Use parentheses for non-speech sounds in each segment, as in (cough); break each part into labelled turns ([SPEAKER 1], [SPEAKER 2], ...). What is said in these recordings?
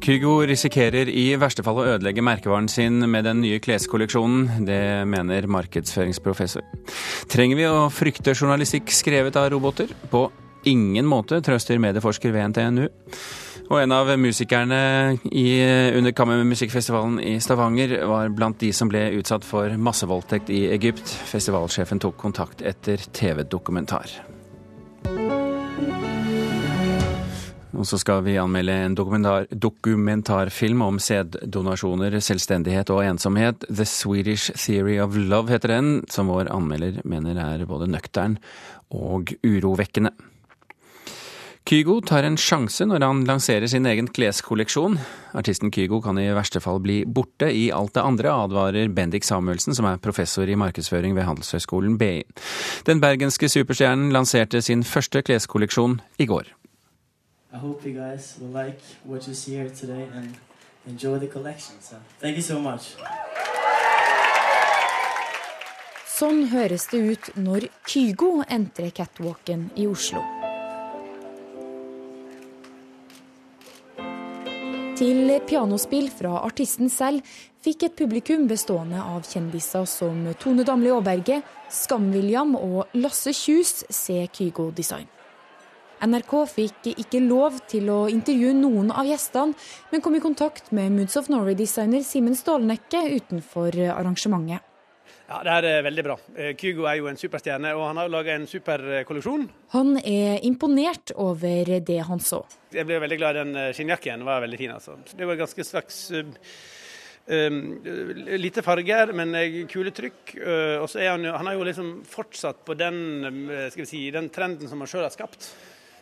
[SPEAKER 1] Kygo risikerer i verste fall å ødelegge merkevaren sin med den nye kleskolleksjonen. Det mener markedsføringsprofessor. Trenger vi å frykte journalistikk skrevet av roboter? På ingen måte, trøster medieforsker ved NTNU. Og en av musikerne i, under Kammermusikkfestivalen i Stavanger var blant de som ble utsatt for massevoldtekt i Egypt. Festivalsjefen tok kontakt etter TV-dokumentar. Og så skal vi anmelde en dokumentar, dokumentarfilm om sæddonasjoner, selvstendighet og ensomhet. The Swedish Theory of Love heter den, som vår anmelder mener er både nøktern og urovekkende. Kygo tar en sjanse når han lanserer sin egen kleskolleksjon. Artisten Kygo kan i verste fall bli borte i alt det andre, advarer Bendik Samuelsen, som er professor i markedsføring ved Handelshøyskolen BI. Den bergenske superstjernen lanserte sin første kleskolleksjon i går. I hope you guys will like what you see here today and enjoy the collection. So thank you so much. Sånn høres det ut når Kygo entrer catwalken i Oslo. Til pianospill fra artisten selv fikk et publikum bestående av kjendiser som Tone Damli Aaberge, Skam-William og Lasse Kjus se Kygo Design. NRK fikk ikke lov til å intervjue noen av gjestene, men kom i kontakt med Moods of Norway-designer Simen Stålnekke utenfor arrangementet.
[SPEAKER 2] Ja, Det er veldig bra. Eh, Kygo er jo en superstjerne, og han har laga en superkolleksjon.
[SPEAKER 1] Han er imponert over det han så.
[SPEAKER 2] Jeg ble veldig glad i den eh, skinnjakken. Den var veldig fin. altså. Det var ganske slags um, lite farger, men kule trykk. Uh, og så er han, han har jo liksom fortsatt på den, skal vi si, den trenden som han sjøl har skapt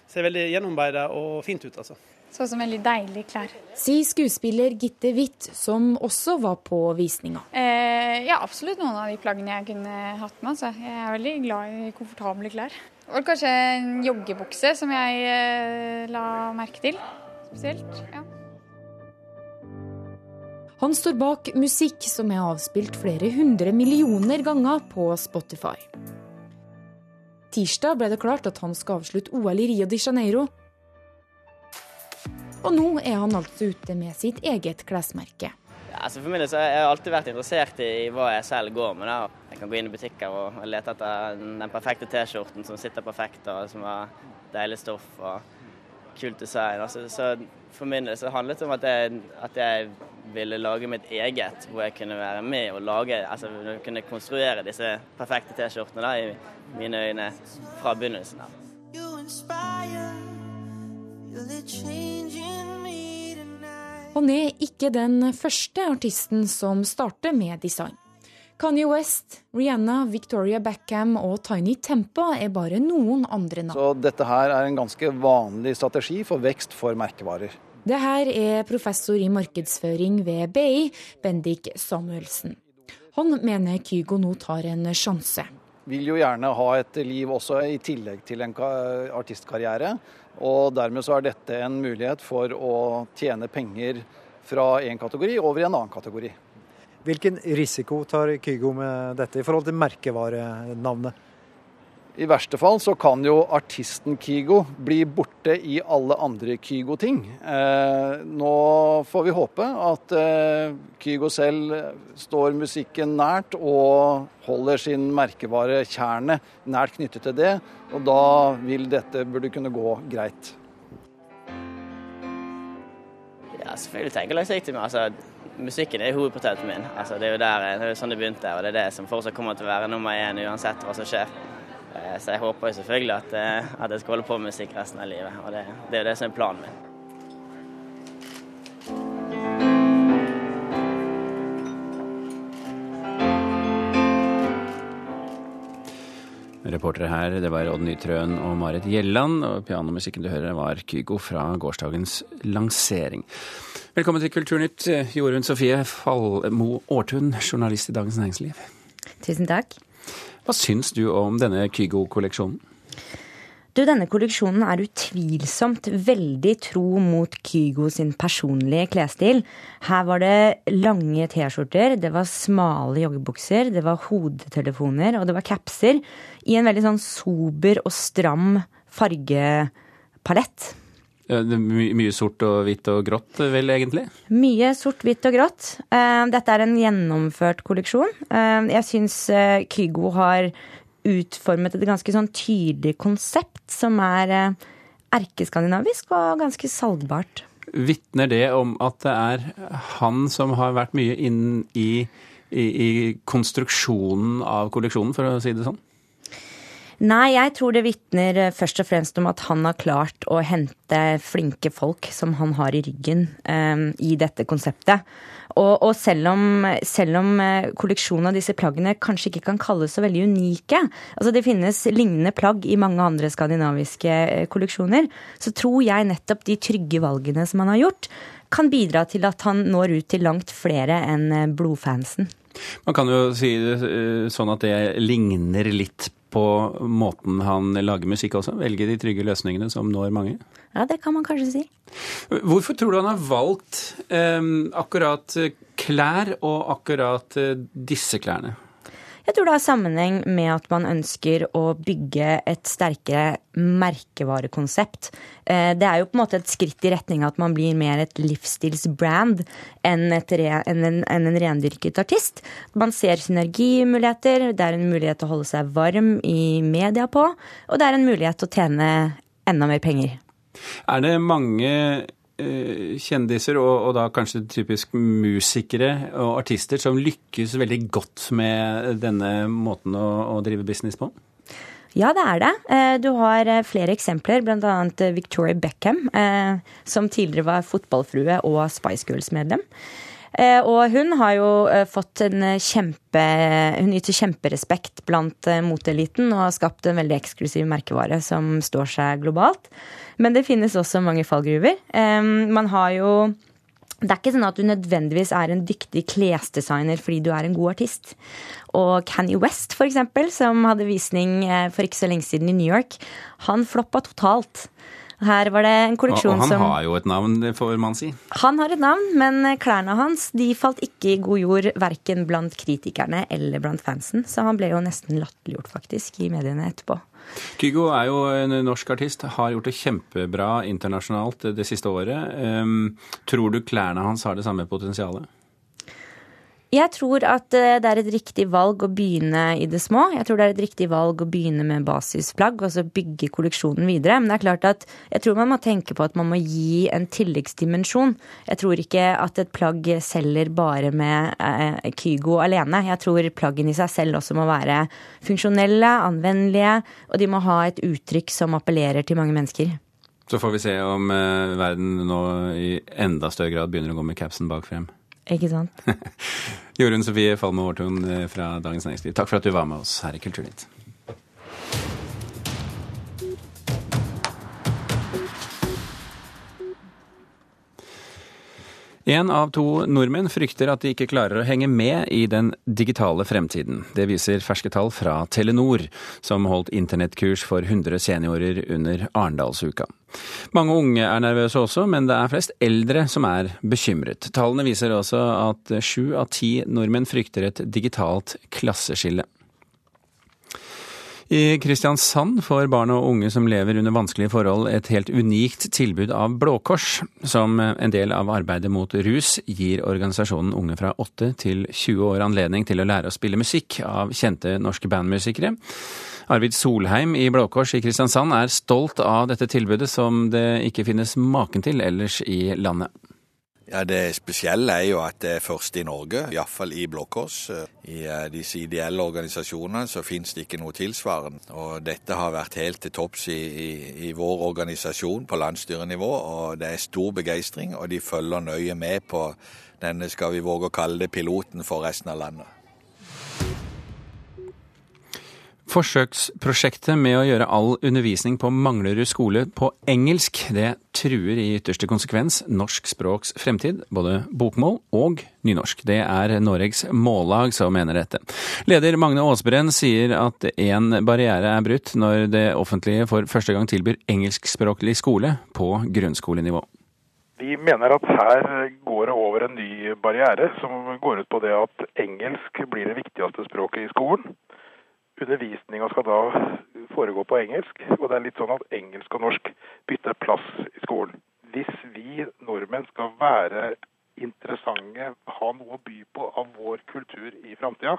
[SPEAKER 2] ser veldig gjennomarbeida og fint ut, altså.
[SPEAKER 3] Så som veldig deilige klær.
[SPEAKER 1] Sier skuespiller Gitte Witt, som også var på visninga.
[SPEAKER 3] Eh, ja, absolutt noen av de plaggene jeg kunne hatt med. Altså. Jeg er veldig glad i komfortable klær. Og kanskje en joggebukse som jeg eh, la merke til spesielt. ja.
[SPEAKER 1] Han står bak musikk som er avspilt flere hundre millioner ganger på Spotify. Tirsdag ble det klart at han skal avslutte OL i Rio de Janeiro. Og nå er han altså ute med sitt eget klesmerke.
[SPEAKER 4] Altså for min del så har jeg alltid vært interessert i hva jeg selv går med. Da. Jeg kan gå inn i butikker og lete etter den perfekte T-skjorten som sitter perfekt, og som har deilig stoff og kult design. Altså, så for min del så handlet det om at jeg, at jeg ville lage mitt eget, hvor jeg kunne være med og lage, altså kunne konstruere disse perfekte T-skjortene i mine øyne fra begynnelsen av.
[SPEAKER 1] Han er ikke den første artisten som starter med design. Kanye West, Rihanna, Victoria Beckham og Tiny Tempa er bare noen andre navn.
[SPEAKER 5] Så dette her er en ganske vanlig strategi for vekst for merkevarer.
[SPEAKER 1] Det her er professor i markedsføring ved BI, Bendik Samuelsen. Han mener Kygo nå tar en sjanse
[SPEAKER 5] vil jo gjerne ha et liv også i tillegg til en artistkarriere. Og dermed så er dette en mulighet for å tjene penger fra en kategori over i en annen kategori.
[SPEAKER 6] Hvilken risiko tar Kygo med dette i forhold til merkevarenavnet?
[SPEAKER 5] I verste fall så kan jo artisten Kygo bli borte i alle andre Kygo-ting. Eh, nå får vi håpe at eh, Kygo selv står musikken nært og holder sin merkevare kjernet nært knyttet til det. Og da vil dette burde kunne gå greit.
[SPEAKER 4] Ja, selvfølgelig tenker jeg langsiktig. Men altså, musikken er hovedportretten min. Altså, det er jo der, det er sånn det begynte, og det er det som fortsatt kommer til å være nummer én uansett hva som skjer. Eh, så jeg håper jo selvfølgelig at, eh, at, jeg skal holde på med musikk resten av livet. Og det, det er jo det som er planen min.
[SPEAKER 1] Reportere her, det var Odd Nytrøen og Marit Gjelland. Og pianomusikken du hører var Kygo fra gårsdagens lansering. Velkommen til Kulturnytt, Jorunn Sofie Fallmo Aartun, journalist i Dagens Næringsliv.
[SPEAKER 7] Tusen takk.
[SPEAKER 1] Hva syns du om denne Kygo-kolleksjonen?
[SPEAKER 7] Du, Denne kolleksjonen er utvilsomt veldig tro mot Kygo sin personlige klesstil. Her var det lange T-skjorter, det var smale joggebukser, det var hodetelefoner og det var capser i en veldig sånn sober og stram fargepalett.
[SPEAKER 1] Det er mye sort og hvitt og grått, vel, egentlig?
[SPEAKER 7] Mye sort, hvitt og grått. Eh, dette er en gjennomført kolleksjon. Eh, jeg syns eh, Kygo har utformet et ganske sånn tydelig konsept som er erkeskandinavisk og ganske salgbart.
[SPEAKER 1] Vitner det om at det er han som har vært mye inn i, i, i konstruksjonen av kolleksjonen, for å si det sånn?
[SPEAKER 7] Nei, jeg tror det vitner eh, først og fremst om at han har klart å hente flinke folk som han har i ryggen um, i dette konseptet. Og, og selv, om, selv, om, eh, kolleksjonen av disse plaggene kanskje ikke kan kalles så veldig unike, altså det finnes lignende plagg i mange andre skandinaviske kolleksjoner, så tror jeg nettopp de trygge valgene som han har gjort, kan bidra til at han når ut til langt flere enn blodfansen.
[SPEAKER 1] Man kan jo si det sånn at det ligner litt på måten han lager musikk også? Velge de trygge løsningene som når mange?
[SPEAKER 7] Ja, det kan man kanskje si.
[SPEAKER 1] Hvorfor tror du han har valgt eh, akkurat klær og akkurat eh, disse klærne?
[SPEAKER 7] Jeg tror det har sammenheng med at man ønsker å bygge et sterkere merkevarekonsept. Eh, det er jo på en måte et skritt i retning av at man blir mer et livsstilsbrand enn, enn, en, enn en rendyrket artist. Man ser synergimuligheter, det er en mulighet til å holde seg varm i media på, og det er en mulighet til å tjene enda mer penger.
[SPEAKER 1] Er det mange kjendiser, og, og, da kanskje typisk musikere og artister, som lykkes veldig godt med denne måten å, å drive business på?
[SPEAKER 7] Ja, det er det. Eh, du har eh, flere eksempler, bl.a. Victoria Beckham, som tidligere var fotballfrue og Spice Girls-medlem. Og hun har jo fått en kjempe Hun nyter kjemperespekt blant moteeliten og har skapt en veldig eksklusiv merkevare som står seg globalt. Men det finnes også mange fallgruver. Man har jo det er ikke sånn at du nødvendigvis er en dyktig klesdesigner fordi du er en god artist. Og Kanye West, for eksempel, som hadde visning eh, for ikke så lenge siden i New York, han floppa totalt. Her var det en kolleksjon som
[SPEAKER 1] Og han har jo et navn, får man si.
[SPEAKER 7] Han har et navn, men klærne hans de falt ikke i god jord verken blant kritikerne eller blant fansen. Så han ble jo nesten latterliggjort, faktisk, i mediene etterpå.
[SPEAKER 1] Kygo er jo en norsk artist, har gjort det kjempebra internasjonalt det siste året. Um, tror du klærne hans har det samme potensialet?
[SPEAKER 7] Jeg tror at eh, det er et riktig valg å begynne i det små. Jeg tror det er et riktig valg å begynne med basisplagg og så bygge kolleksjonen videre. Men det er klart at jeg tror man må tenke på at man må gi en tilleggsdimensjon. Jeg tror ikke at et plagg selger bare med eh, Kygo alene. Jeg tror plaggene i seg selv også må være funksjonelle, anvendelige, og de må ha et uttrykk som appellerer til mange mennesker.
[SPEAKER 1] Så får vi se om eh, verden nå i enda større grad begynner å gå med capsen bak frem.
[SPEAKER 7] Ikke sant? (laughs)
[SPEAKER 1] Jorunn Sofie Falme Aartun eh, fra Dagens Næringsliv, takk for at du var med oss her i Kulturnytt. Én av to nordmenn frykter at de ikke klarer å henge med i den digitale fremtiden. Det viser ferske tall fra Telenor, som holdt internettkurs for 100 seniorer under Arendalsuka. Mange unge er nervøse også, men det er flest eldre som er bekymret. Tallene viser også at sju av ti nordmenn frykter et digitalt klasseskille. I Kristiansand får barn og unge som lever under vanskelige forhold et helt unikt tilbud av Blå Kors. Som en del av arbeidet mot rus gir organisasjonen unge fra 8 til 20 år anledning til å lære å spille musikk av kjente norske bandmusikere. Arvid Solheim i Blå Kors i Kristiansand er stolt av dette tilbudet som det ikke finnes maken til ellers i landet.
[SPEAKER 8] Ja, Det spesielle er jo at det er først i Norge, iallfall i Blå Kors. I eh, disse ideelle organisasjonene så finnes det ikke noe tilsvarende. Og dette har vært helt til topps i, i, i vår organisasjon på landsstyrenivå, og det er stor begeistring. Og de følger nøye med på denne, skal vi våge å kalle det, piloten for resten av landet.
[SPEAKER 1] Forsøksprosjektet med å gjøre all undervisning på Manglerud skole på engelsk, det truer i ytterste konsekvens norsk språks fremtid, både bokmål og nynorsk. Det er Noregs Mållag som mener dette. Leder Magne Aasbrenn sier at én barriere er brutt når det offentlige for første gang tilbyr engelskspråklig skole på grunnskolenivå.
[SPEAKER 9] Vi mener at her går det over en ny barriere, som går ut på det at engelsk blir det viktigste språket i skolen. Undervisninga skal da foregå på engelsk. Og det er litt sånn at engelsk og norsk bytter plass i skolen. Hvis vi nordmenn skal være interessante, ha noe å by på av vår kultur i framtida,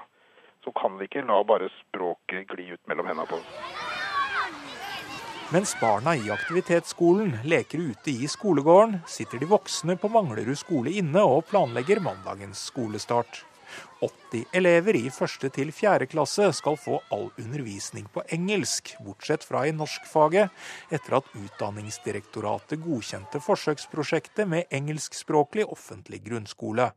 [SPEAKER 9] så kan vi ikke la bare språket gli ut mellom hendene på oss.
[SPEAKER 10] Mens barna i aktivitetsskolen leker ute i skolegården, sitter de voksne på Manglerud skole inne og planlegger mandagens skolestart. 80 elever i første til fjerde klasse skal få all undervisning på engelsk, bortsett fra i norskfaget, etter at Utdanningsdirektoratet godkjente forsøksprosjektet med engelskspråklig offentlig grunnskole.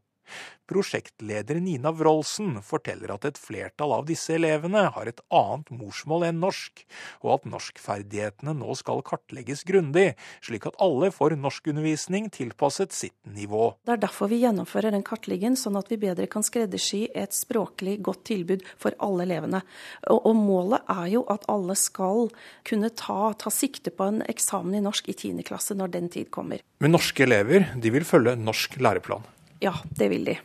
[SPEAKER 10] Prosjektleder Nina Wroldsen forteller at et flertall av disse elevene har et annet morsmål enn norsk, og at norskferdighetene nå skal kartlegges grundig, slik at alle får norskundervisning tilpasset sitt nivå.
[SPEAKER 11] Det er derfor vi gjennomfører den kartleggingen, sånn at vi bedre kan skreddersy et språklig godt tilbud for alle elevene. Og, og målet er jo at alle skal kunne ta, ta sikte på en eksamen i norsk i 10. klasse når den tid kommer.
[SPEAKER 10] Men norske elever de vil følge norsk læreplan.
[SPEAKER 11] Ja, det vil de.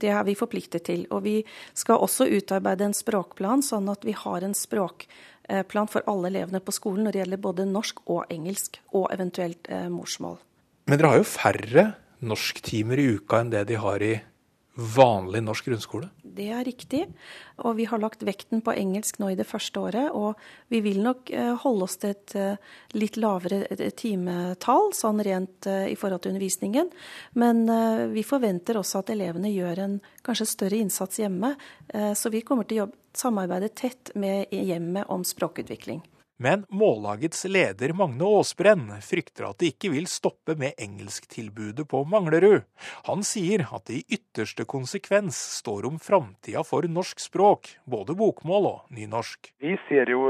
[SPEAKER 11] Det er vi forpliktet til. Og vi skal også utarbeide en språkplan, sånn at vi har en språkplan for alle elevene på skolen når det gjelder både norsk og engelsk, og eventuelt eh, morsmål.
[SPEAKER 10] Men dere har jo færre norsktimer i uka enn det de har i vanlig norsk grunnskole?
[SPEAKER 11] Det er riktig. Og vi har lagt vekten på engelsk nå i det første året. Og vi vil nok holde oss til et litt lavere timetall, sånn rent i forhold til undervisningen. Men vi forventer også at elevene gjør en kanskje større innsats hjemme. Så vi kommer til å jobbe, samarbeide tett med hjemmet om språkutvikling.
[SPEAKER 10] Men Mållagets leder Magne Aasbrenn frykter at det ikke vil stoppe med engelsktilbudet på Manglerud. Han sier at det i ytterste konsekvens står om framtida for norsk språk, både bokmål og nynorsk.
[SPEAKER 9] Vi ser jo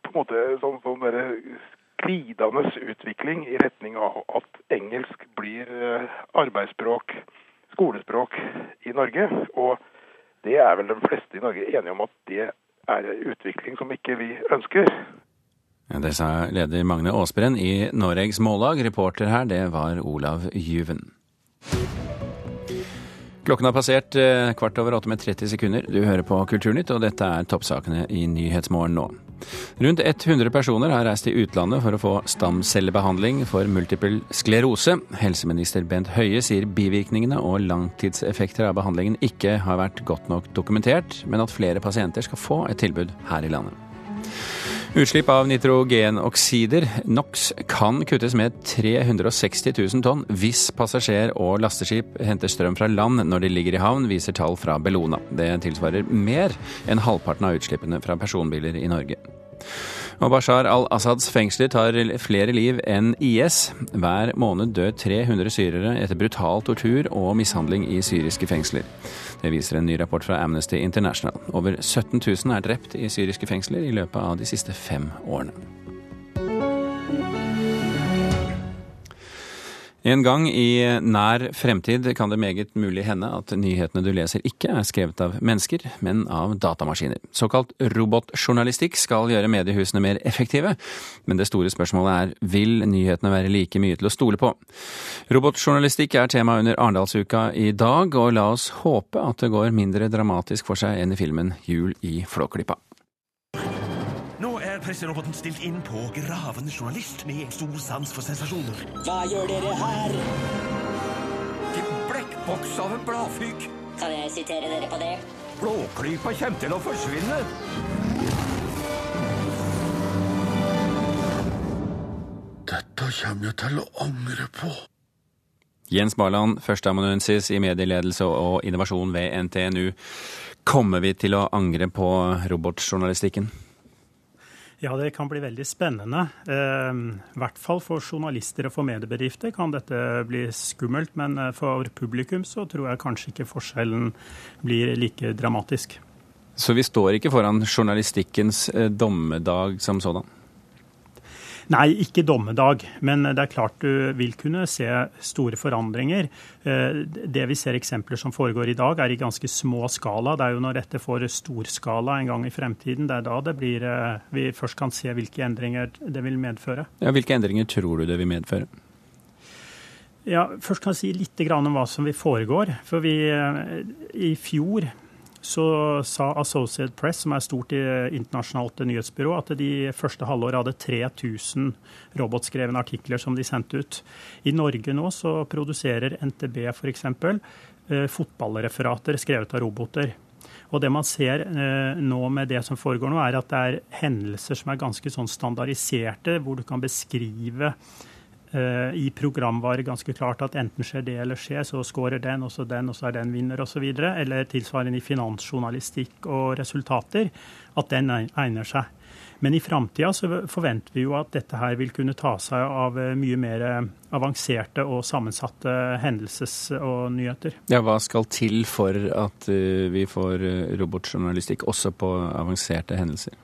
[SPEAKER 9] på en måte sånn, sånn glidende utvikling i retning av at engelsk blir arbeidsspråk, skolespråk i Norge. Og det er vel de fleste i Norge enige om at det er utvikling som ikke vi ønsker.
[SPEAKER 1] Det sa leder Magne Aasbrenn i Noregs Mållag. Reporter her, det var Olav Juven. Klokken har passert kvart over åtte med 30 sekunder. Du hører på Kulturnytt, og dette er toppsakene i Nyhetsmorgen nå. Rundt 100 personer har reist til utlandet for å få stamcellebehandling for multiple sklerose. Helseminister Bent Høie sier bivirkningene og langtidseffekter av behandlingen ikke har vært godt nok dokumentert, men at flere pasienter skal få et tilbud her i landet. Utslipp av nitrogenoksider, NOx, kan kuttes med 360 000 tonn hvis passasjer- og lasteskip henter strøm fra land når de ligger i havn, viser tall fra Bellona. Det tilsvarer mer enn halvparten av utslippene fra personbiler i Norge. Og Bashar al-Assads fengsler tar flere liv enn IS. Hver måned dør 300 syrere etter brutal tortur og mishandling i syriske fengsler. Det viser en ny rapport fra Amnesty International. Over 17 000 er drept i syriske fengsler i løpet av de siste fem årene. En gang i nær fremtid kan det meget mulig hende at nyhetene du leser ikke er skrevet av mennesker, men av datamaskiner. Såkalt robotjournalistikk skal gjøre mediehusene mer effektive, men det store spørsmålet er vil nyhetene være like mye til å stole på? Robotjournalistikk er tema under Arendalsuka i dag, og la oss håpe at det går mindre dramatisk for seg enn i filmen Jul i Flåklypa.
[SPEAKER 12] Presseroboten stilt inn på gravende journalist med stor sans for sensasjoner.
[SPEAKER 13] Hva gjør dere her?
[SPEAKER 12] Til blekkboks av en bladfyk.
[SPEAKER 13] Kan jeg sitere dere på det?
[SPEAKER 12] Blåklypa kommer til å forsvinne.
[SPEAKER 14] Dette kommer jeg til å angre på.
[SPEAKER 1] Jens Barland, førsteamanuensis i medieledelse og innovasjon ved NTNU. Kommer vi til å angre på robotjournalistikken?
[SPEAKER 15] Ja, det kan bli veldig spennende. Eh, I hvert fall for journalister og for mediebedrifter kan dette bli skummelt. Men for publikum så tror jeg kanskje ikke forskjellen blir like dramatisk.
[SPEAKER 1] Så vi står ikke foran journalistikkens dommedag som sådan?
[SPEAKER 15] Nei, ikke dommedag, men det er klart du vil kunne se store forandringer. Det vi ser eksempler som foregår i dag, er i ganske små skala. Det er jo når dette får storskala en gang i fremtiden, det er da det blir, vi først kan se hvilke endringer det vil medføre.
[SPEAKER 1] Ja, hvilke endringer tror du det vil medføre?
[SPEAKER 15] Ja, Først kan jeg si litt om hva som vil foregår. For vi, I fjor så sa Associated Press, som er stort i internasjonalt nyhetsbyrå, at de første halvåret hadde 3000 robotskrevne artikler som de sendte ut. I Norge nå så produserer NTB f.eks. Eh, fotballreferater skrevet av roboter. Og det man ser eh, nå med det som foregår nå, er at det er hendelser som er ganske sånn standardiserte, hvor du kan beskrive Eh, i programvare ganske klart at enten skjer det eller skjer, så scorer den, og så den, og så er den vinner osv. Eller tilsvarende i finansjournalistikk og resultater, at den egner seg. Men i framtida forventer vi jo at dette her vil kunne ta seg av eh, mye mer eh, avanserte og sammensatte hendelses- og nyheter.
[SPEAKER 1] Ja, Hva skal til for at vi får robotjournalistikk også på avanserte hendelser?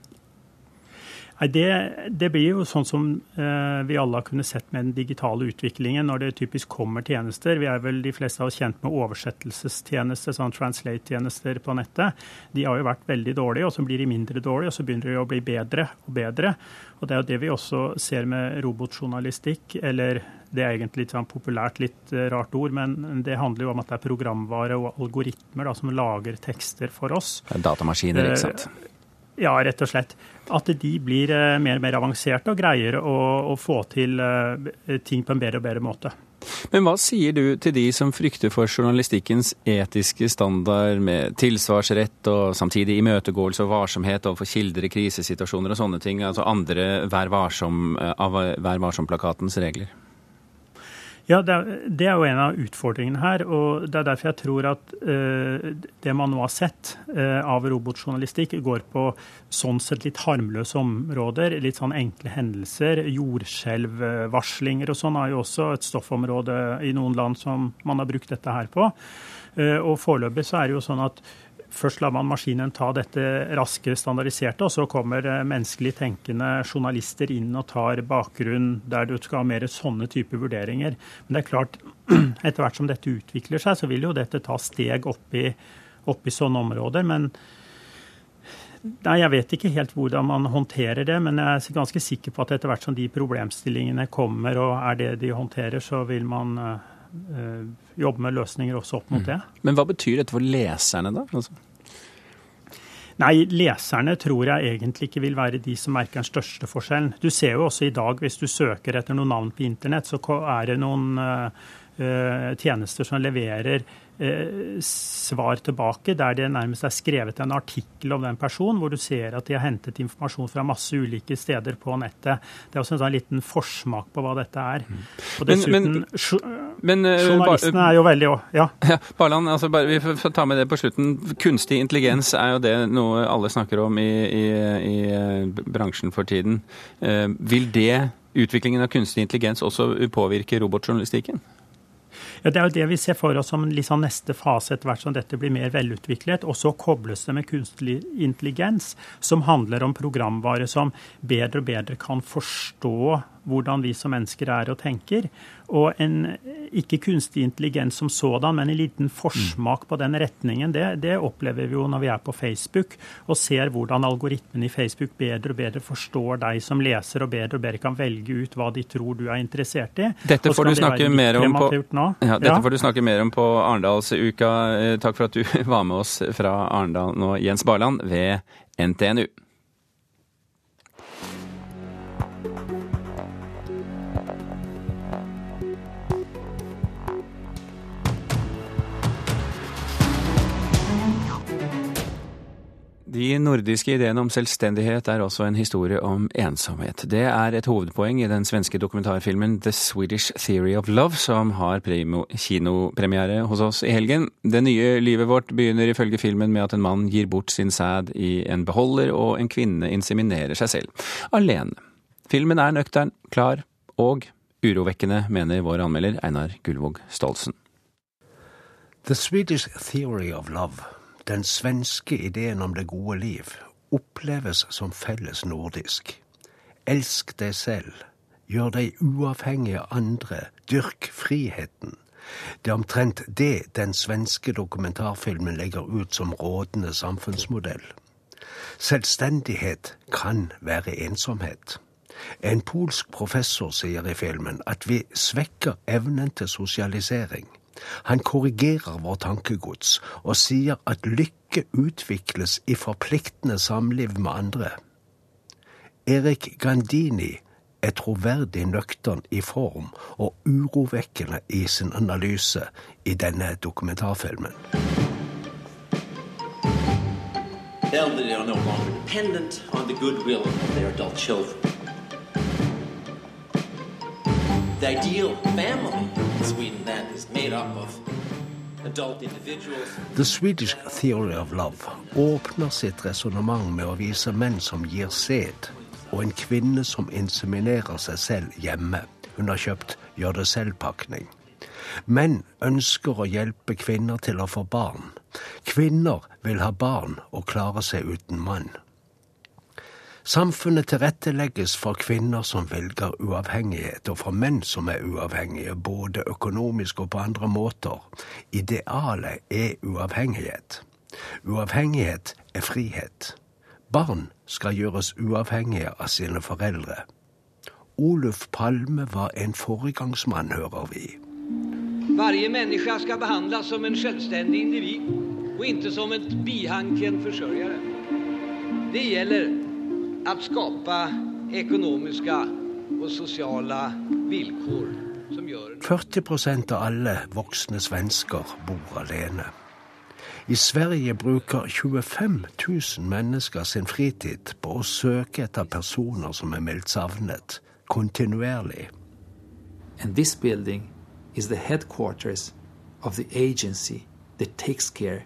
[SPEAKER 15] Nei, det, det, blir jo sånn som eh, vi alle har kunnet sett med den digitale utviklingen når det typisk kommer tjenester. Vi er vel de fleste av oss kjent med oversettelsestjenester, sånn translate-tjenester på nettet. De har jo vært veldig dårlige, og så blir de mindre dårlige, og så begynner de å bli bedre og bedre. Og det er jo det vi også ser med robotjournalistikk, eller det er egentlig litt sånn populært, litt eh, rart ord, men det handler jo om at det er programvare og algoritmer da, som lager tekster for oss.
[SPEAKER 1] Er datamaskiner, ikke sant?
[SPEAKER 15] Ja, rett og slett. At de blir eh, mer og mer avanserte og greier å, å få til eh, ting på en bedre og bedre måte.
[SPEAKER 1] Men hva sier du til de som frykter for journalistikkens etiske standard med tilsvarsrett og samtidig imøtegåelse og varsomhet overfor kilder i krisesituasjoner og sånne ting, altså andre Vær eh, varsom-plakatens regler?
[SPEAKER 15] Ja, det er, jo en av utfordringene her. og Det er derfor jeg tror at uh, det man nå har sett uh, av robotjournalistikk, går på sånn sett litt harmløse områder. Litt sånn enkle hendelser. Jordskjelvvarslinger og sånn er jo også et stoffområde i noen land som man har brukt dette her på. Uh, og foreløpig så er det jo sånn at Først lar man maskinen ta dette raske, standardiserte, og så kommer eh, menneskelig tenkende journalister inn og tar bakgrunn der du skal ha mer sånne typer vurderinger. Men det er klart, (clears throat) etter hvert som dette utvikler seg, så vil jo dette ta steg opp i, opp i sånne områder. men Nei, Jeg vet ikke helt hvordan man håndterer det, men jeg er ganske sikker på at etter hvert som de problemstillingene kommer og er det de håndterer, så vil man uh, jobbe med løsninger også opp mot mm. det.
[SPEAKER 1] Men hva betyr dette for leserne, da? Altså?
[SPEAKER 15] Nei, leserne tror jeg egentlig ikke vil være de som merker den største forskjellen. Du ser jo også i dag, hvis du søker etter noen navn på internett, så er det noen uh, tjenester som leverer Eh, svar tilbake, der det nærmest er skrevet en artikkel om den personen, hvor du ser at de har hentet informasjon fra masse ulike steder på nettet. Det er også en sånn liten forsmak på hva dette er. Mm. Og dessuten, men, men, uh, Journalistene er jo veldig ja. (laughs)
[SPEAKER 1] ja Barland, altså bare, vi får ta med det på slutten. Kunstig intelligens er jo det noe alle snakker om i, i, i bransjen for tiden. Uh, vil det, utviklingen av kunstig intelligens, også påvirke robotjournalistikken?
[SPEAKER 15] Ja, Det er jo det vi ser for oss som liksom neste fase etter hvert som dette blir mer velutviklet. Og så kobles det med kunstig intelligens, som handler om programvare som bedre og bedre kan forstå hvordan vi som mennesker er og tenker. Og en ikke kunstig intelligens som sådan, men en liten forsmak på den retningen, det, det, opplever vi jo når vi er på Facebook og ser hvordan algoritmen i Facebook bedre og bedre forstår deg som leser, og bedre og bedre kan velge ut hva de tror du er interessert i.
[SPEAKER 1] Dette får du snakke på, ja, dette ja. får du snakke mer om på Arendalsuka. Eh, takk for at du (laughs) var med oss fra Arendal nå, Jens Barland ved NTNU. De nordiske ideene om selvstendighet er også en historie om ensomhet. Det er et hovedpoeng i den svenske dokumentarfilmen The Swedish Theory of Love, som har kinopremiere hos oss i helgen. Det nye livet vårt begynner ifølge filmen med at en mann gir bort sin sæd i en beholder, og en kvinne inseminerer seg selv. Alene. Filmen er nøktern, klar og urovekkende, mener vår anmelder Einar Gullvåg Stolsen.
[SPEAKER 16] The Swedish Theory of Love den svenske ideen om det gode liv oppleves som felles nordisk. Elsk deg selv. Gjør deg uavhengig av andre. Dyrk friheten. Det er omtrent det den svenske dokumentarfilmen legger ut som rådende samfunnsmodell. Selvstendighet kan være ensomhet. En polsk professor sier i filmen at vi svekker evnen til sosialisering. Han korrigerer vår tankegods og sier at lykke utvikles i forpliktende samliv med andre. Erik Gandini er troverdig nøktern i form og urovekkende i sin analyse i denne dokumentarfilmen.
[SPEAKER 17] Elderly are no longer dependent on the goodwill of their adult children. The ideal family in Sweden then is made up of.
[SPEAKER 16] The Swedish Theory of Love åpner sitt resonnement med å vise menn som gir sæd, og en kvinne som inseminerer seg selv hjemme. Hun har kjøpt gjør det selv-pakning. Menn ønsker å hjelpe kvinner til å få barn. Kvinner vil ha barn og klare seg uten mann. Samfunnet tilrettelegges for kvinner som velger uavhengighet, og for menn som er uavhengige, både økonomisk og på andre måter. Idealet er uavhengighet. Uavhengighet er frihet. Barn skal gjøres uavhengige av sine foreldre. Oluf Palme var en foregangsmann, hører vi.
[SPEAKER 18] Varje menneske skal behandles som en selvstendig individ og ikke som et bihang til en forsørger. Det gäller att skapa ekonomiska och sociala villkor som gör
[SPEAKER 16] 40% av alle voksne svensker bor alene. I Sverige bruker 25 000 mennesker sin fritid på å søke etter personer som er meldt savnet, kontinuerlig.
[SPEAKER 19] And this building is the headquarters of the agency that takes care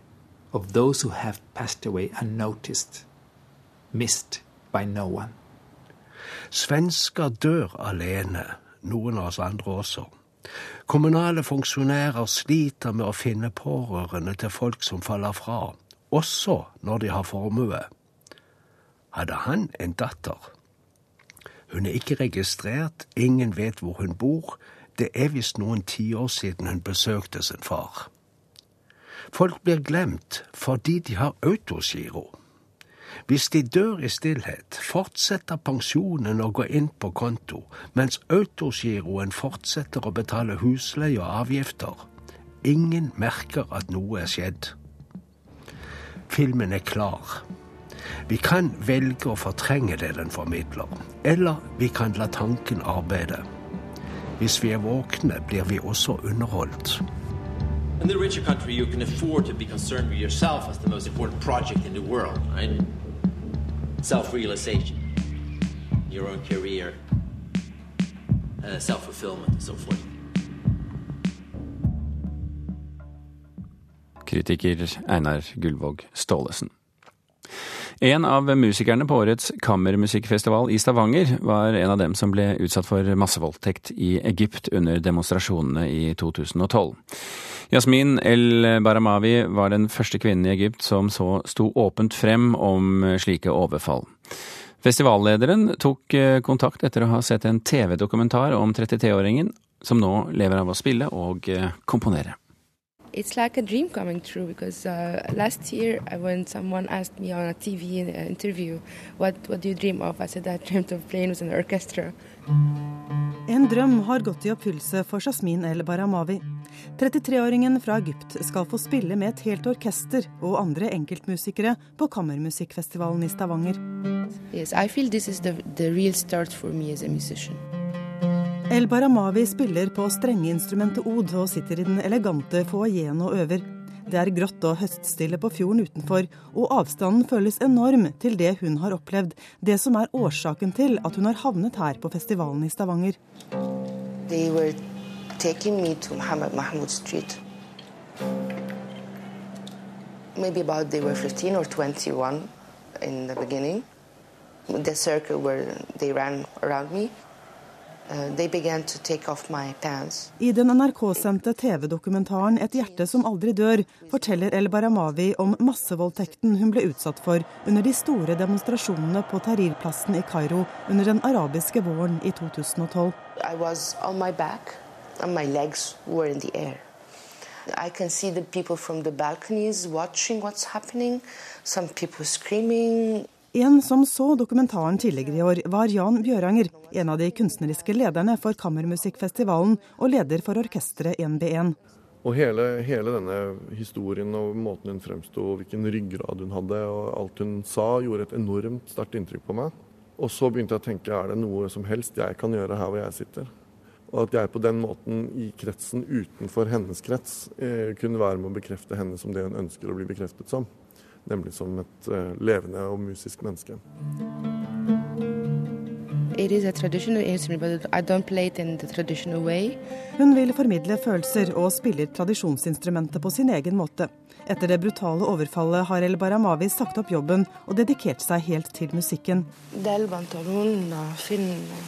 [SPEAKER 19] of those who have passed away unnoticed, missed by no one.
[SPEAKER 16] Svensker dør alene, noen av oss andre også. Kommunale funksjonærer sliter med å finne pårørende til folk som faller fra, også når de har formue. Hadde han en datter? Hun er ikke registrert, ingen vet hvor hun bor, det er visst noen tiår siden hun besøkte sin far. Folk blir glemt fordi de har autogiro. Hvis de dør i stillhet, fortsetter pensjonen å gå inn på konto, mens autogiroen fortsetter å betale husleie og avgifter. Ingen merker at noe er skjedd. Filmen er klar. Vi kan velge å fortrenge det den formidler, eller vi kan la tanken arbeide. Hvis vi er våkne, blir vi også underholdt.
[SPEAKER 17] In the richer country, you can afford to be concerned with yourself as the most important project in the world, right? Self realization, your own career, uh, self fulfillment, and so forth.
[SPEAKER 1] Kritiker Einar Gullvåg Staalesen. En av musikerne på årets kammermusikkfestival i Stavanger var en av dem som ble utsatt for massevoldtekt i Egypt under demonstrasjonene i 2012. Yasmin El Baramawi var den første kvinnen i Egypt som så sto åpent frem om slike overfall. Festivallederen tok kontakt etter å ha sett en TV-dokumentar om 33-åringen, som nå lever av å spille og komponere.
[SPEAKER 20] It's like a dream coming true because uh, last year when someone asked me on a TV interview, what, what do you dream of? I said I dreamt of playing with an orchestra.
[SPEAKER 21] En drøm har gått i oppfyllelse for Jasmin El Baramavi. 33-åringen fra Egypt skal få spille med et helt orkester og andre enkeltmusikere på Kammermusikkfestivalen i Stavanger.
[SPEAKER 20] Yes, I feel this is the, the real start for me as a musician.
[SPEAKER 21] El Baramawi spiller på strengeinstrumentet od og sitter i den elegante foajeen og øver. Det er grått og høststille på fjorden utenfor, og avstanden føles enorm til det hun har opplevd, det som er årsaken til at hun har havnet her på festivalen i Stavanger.
[SPEAKER 20] They were taking me to Mohammed Mahmoud Street. Maybe about they were 15 or 21 in the beginning. The circle where they ran around me.
[SPEAKER 21] I den NRK-sendte TV-dokumentaren 'Et hjerte som aldri dør' forteller El Baramawi om massevoldtekten hun ble utsatt for under de store demonstrasjonene på Tahrir-plassen i Kairo under den arabiske våren i 2012.
[SPEAKER 20] I was on my back and my legs were in the air. I can see the people from the balconies watching what's happening, some people screaming.
[SPEAKER 21] En som så dokumentaren tidligere i år, var Jan Bjøranger, en av de kunstneriske lederne for Kammermusikkfestivalen og leder for orkesteret 1B1.
[SPEAKER 22] Og hele, hele, denne historien og måten hun fremsto, hvilken ryggrad hun hadde og alt hun sa, gjorde et enormt sterkt inntrykk på meg. Og så begynte jeg å tenke er det noe som helst jeg kan gjøre her hvor jeg sitter? Og at jeg på den måten i kretsen utenfor hennes krets eh, kunne være med å bekrefte henne som det hun ønsker å bli bekreftet som. Nemlig som et eh, levende og musisk menneske.
[SPEAKER 21] Hun vil formidle følelser og spiller tradisjonsinstrumentet på sin egen måte. Etter det brutale overfallet har El Baramavi sagt opp jobben og dedikert seg helt til musikken.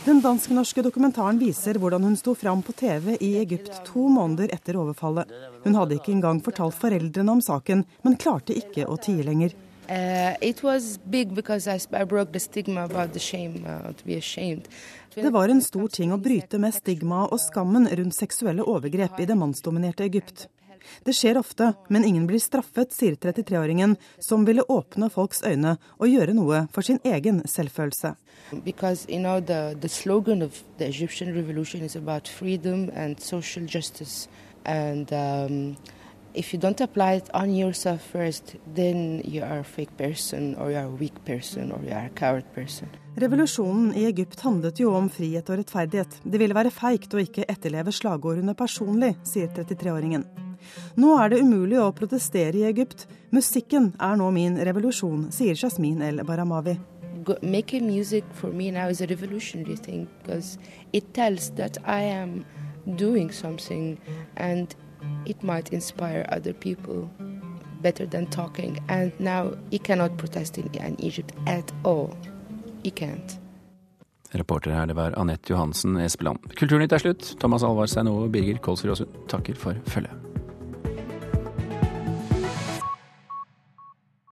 [SPEAKER 21] Den dansk-norske dokumentaren viser hvordan hun sto fram på TV i Egypt to måneder etter overfallet. Hun hadde ikke engang fortalt foreldrene om saken, men klarte ikke å tie lenger. Uh, det var en stor ting å bryte med stigmaet og skammen rundt seksuelle overgrep i det mannsdominerte Egypt. Det skjer ofte, men ingen blir straffet, sier 33-åringen, som ville åpne folks øyne og gjøre noe for sin egen selvfølelse.
[SPEAKER 20] Because, you know, the, the slogan of the Egyptian revolution is about freedom and social justice. And um, if you don't apply it on yourself first, then you are a fake person, or you are a weak person, or you are a coward person.
[SPEAKER 21] Revolusjonen i Egypt handlet jo om frihet og rettferdighet. Det ville være feigt å ikke etterleve slagordene personlig, sier 33-åringen. Nå er det umulig å protestere i Egypt. Musikken er nå min revolusjon, sier Jasmin El Baramawi.
[SPEAKER 20] Making music for me now is a revolutionary thing because it tells that I am doing something and it might inspire other people better than talking. And now he cannot protest in, in Egypt at all. He can't.
[SPEAKER 1] Reporter her, det var Anette Johansen Espeland. Kulturnytt er slutt. Thomas Alvarstein og Birger Kolsrud Aasund takker for følget.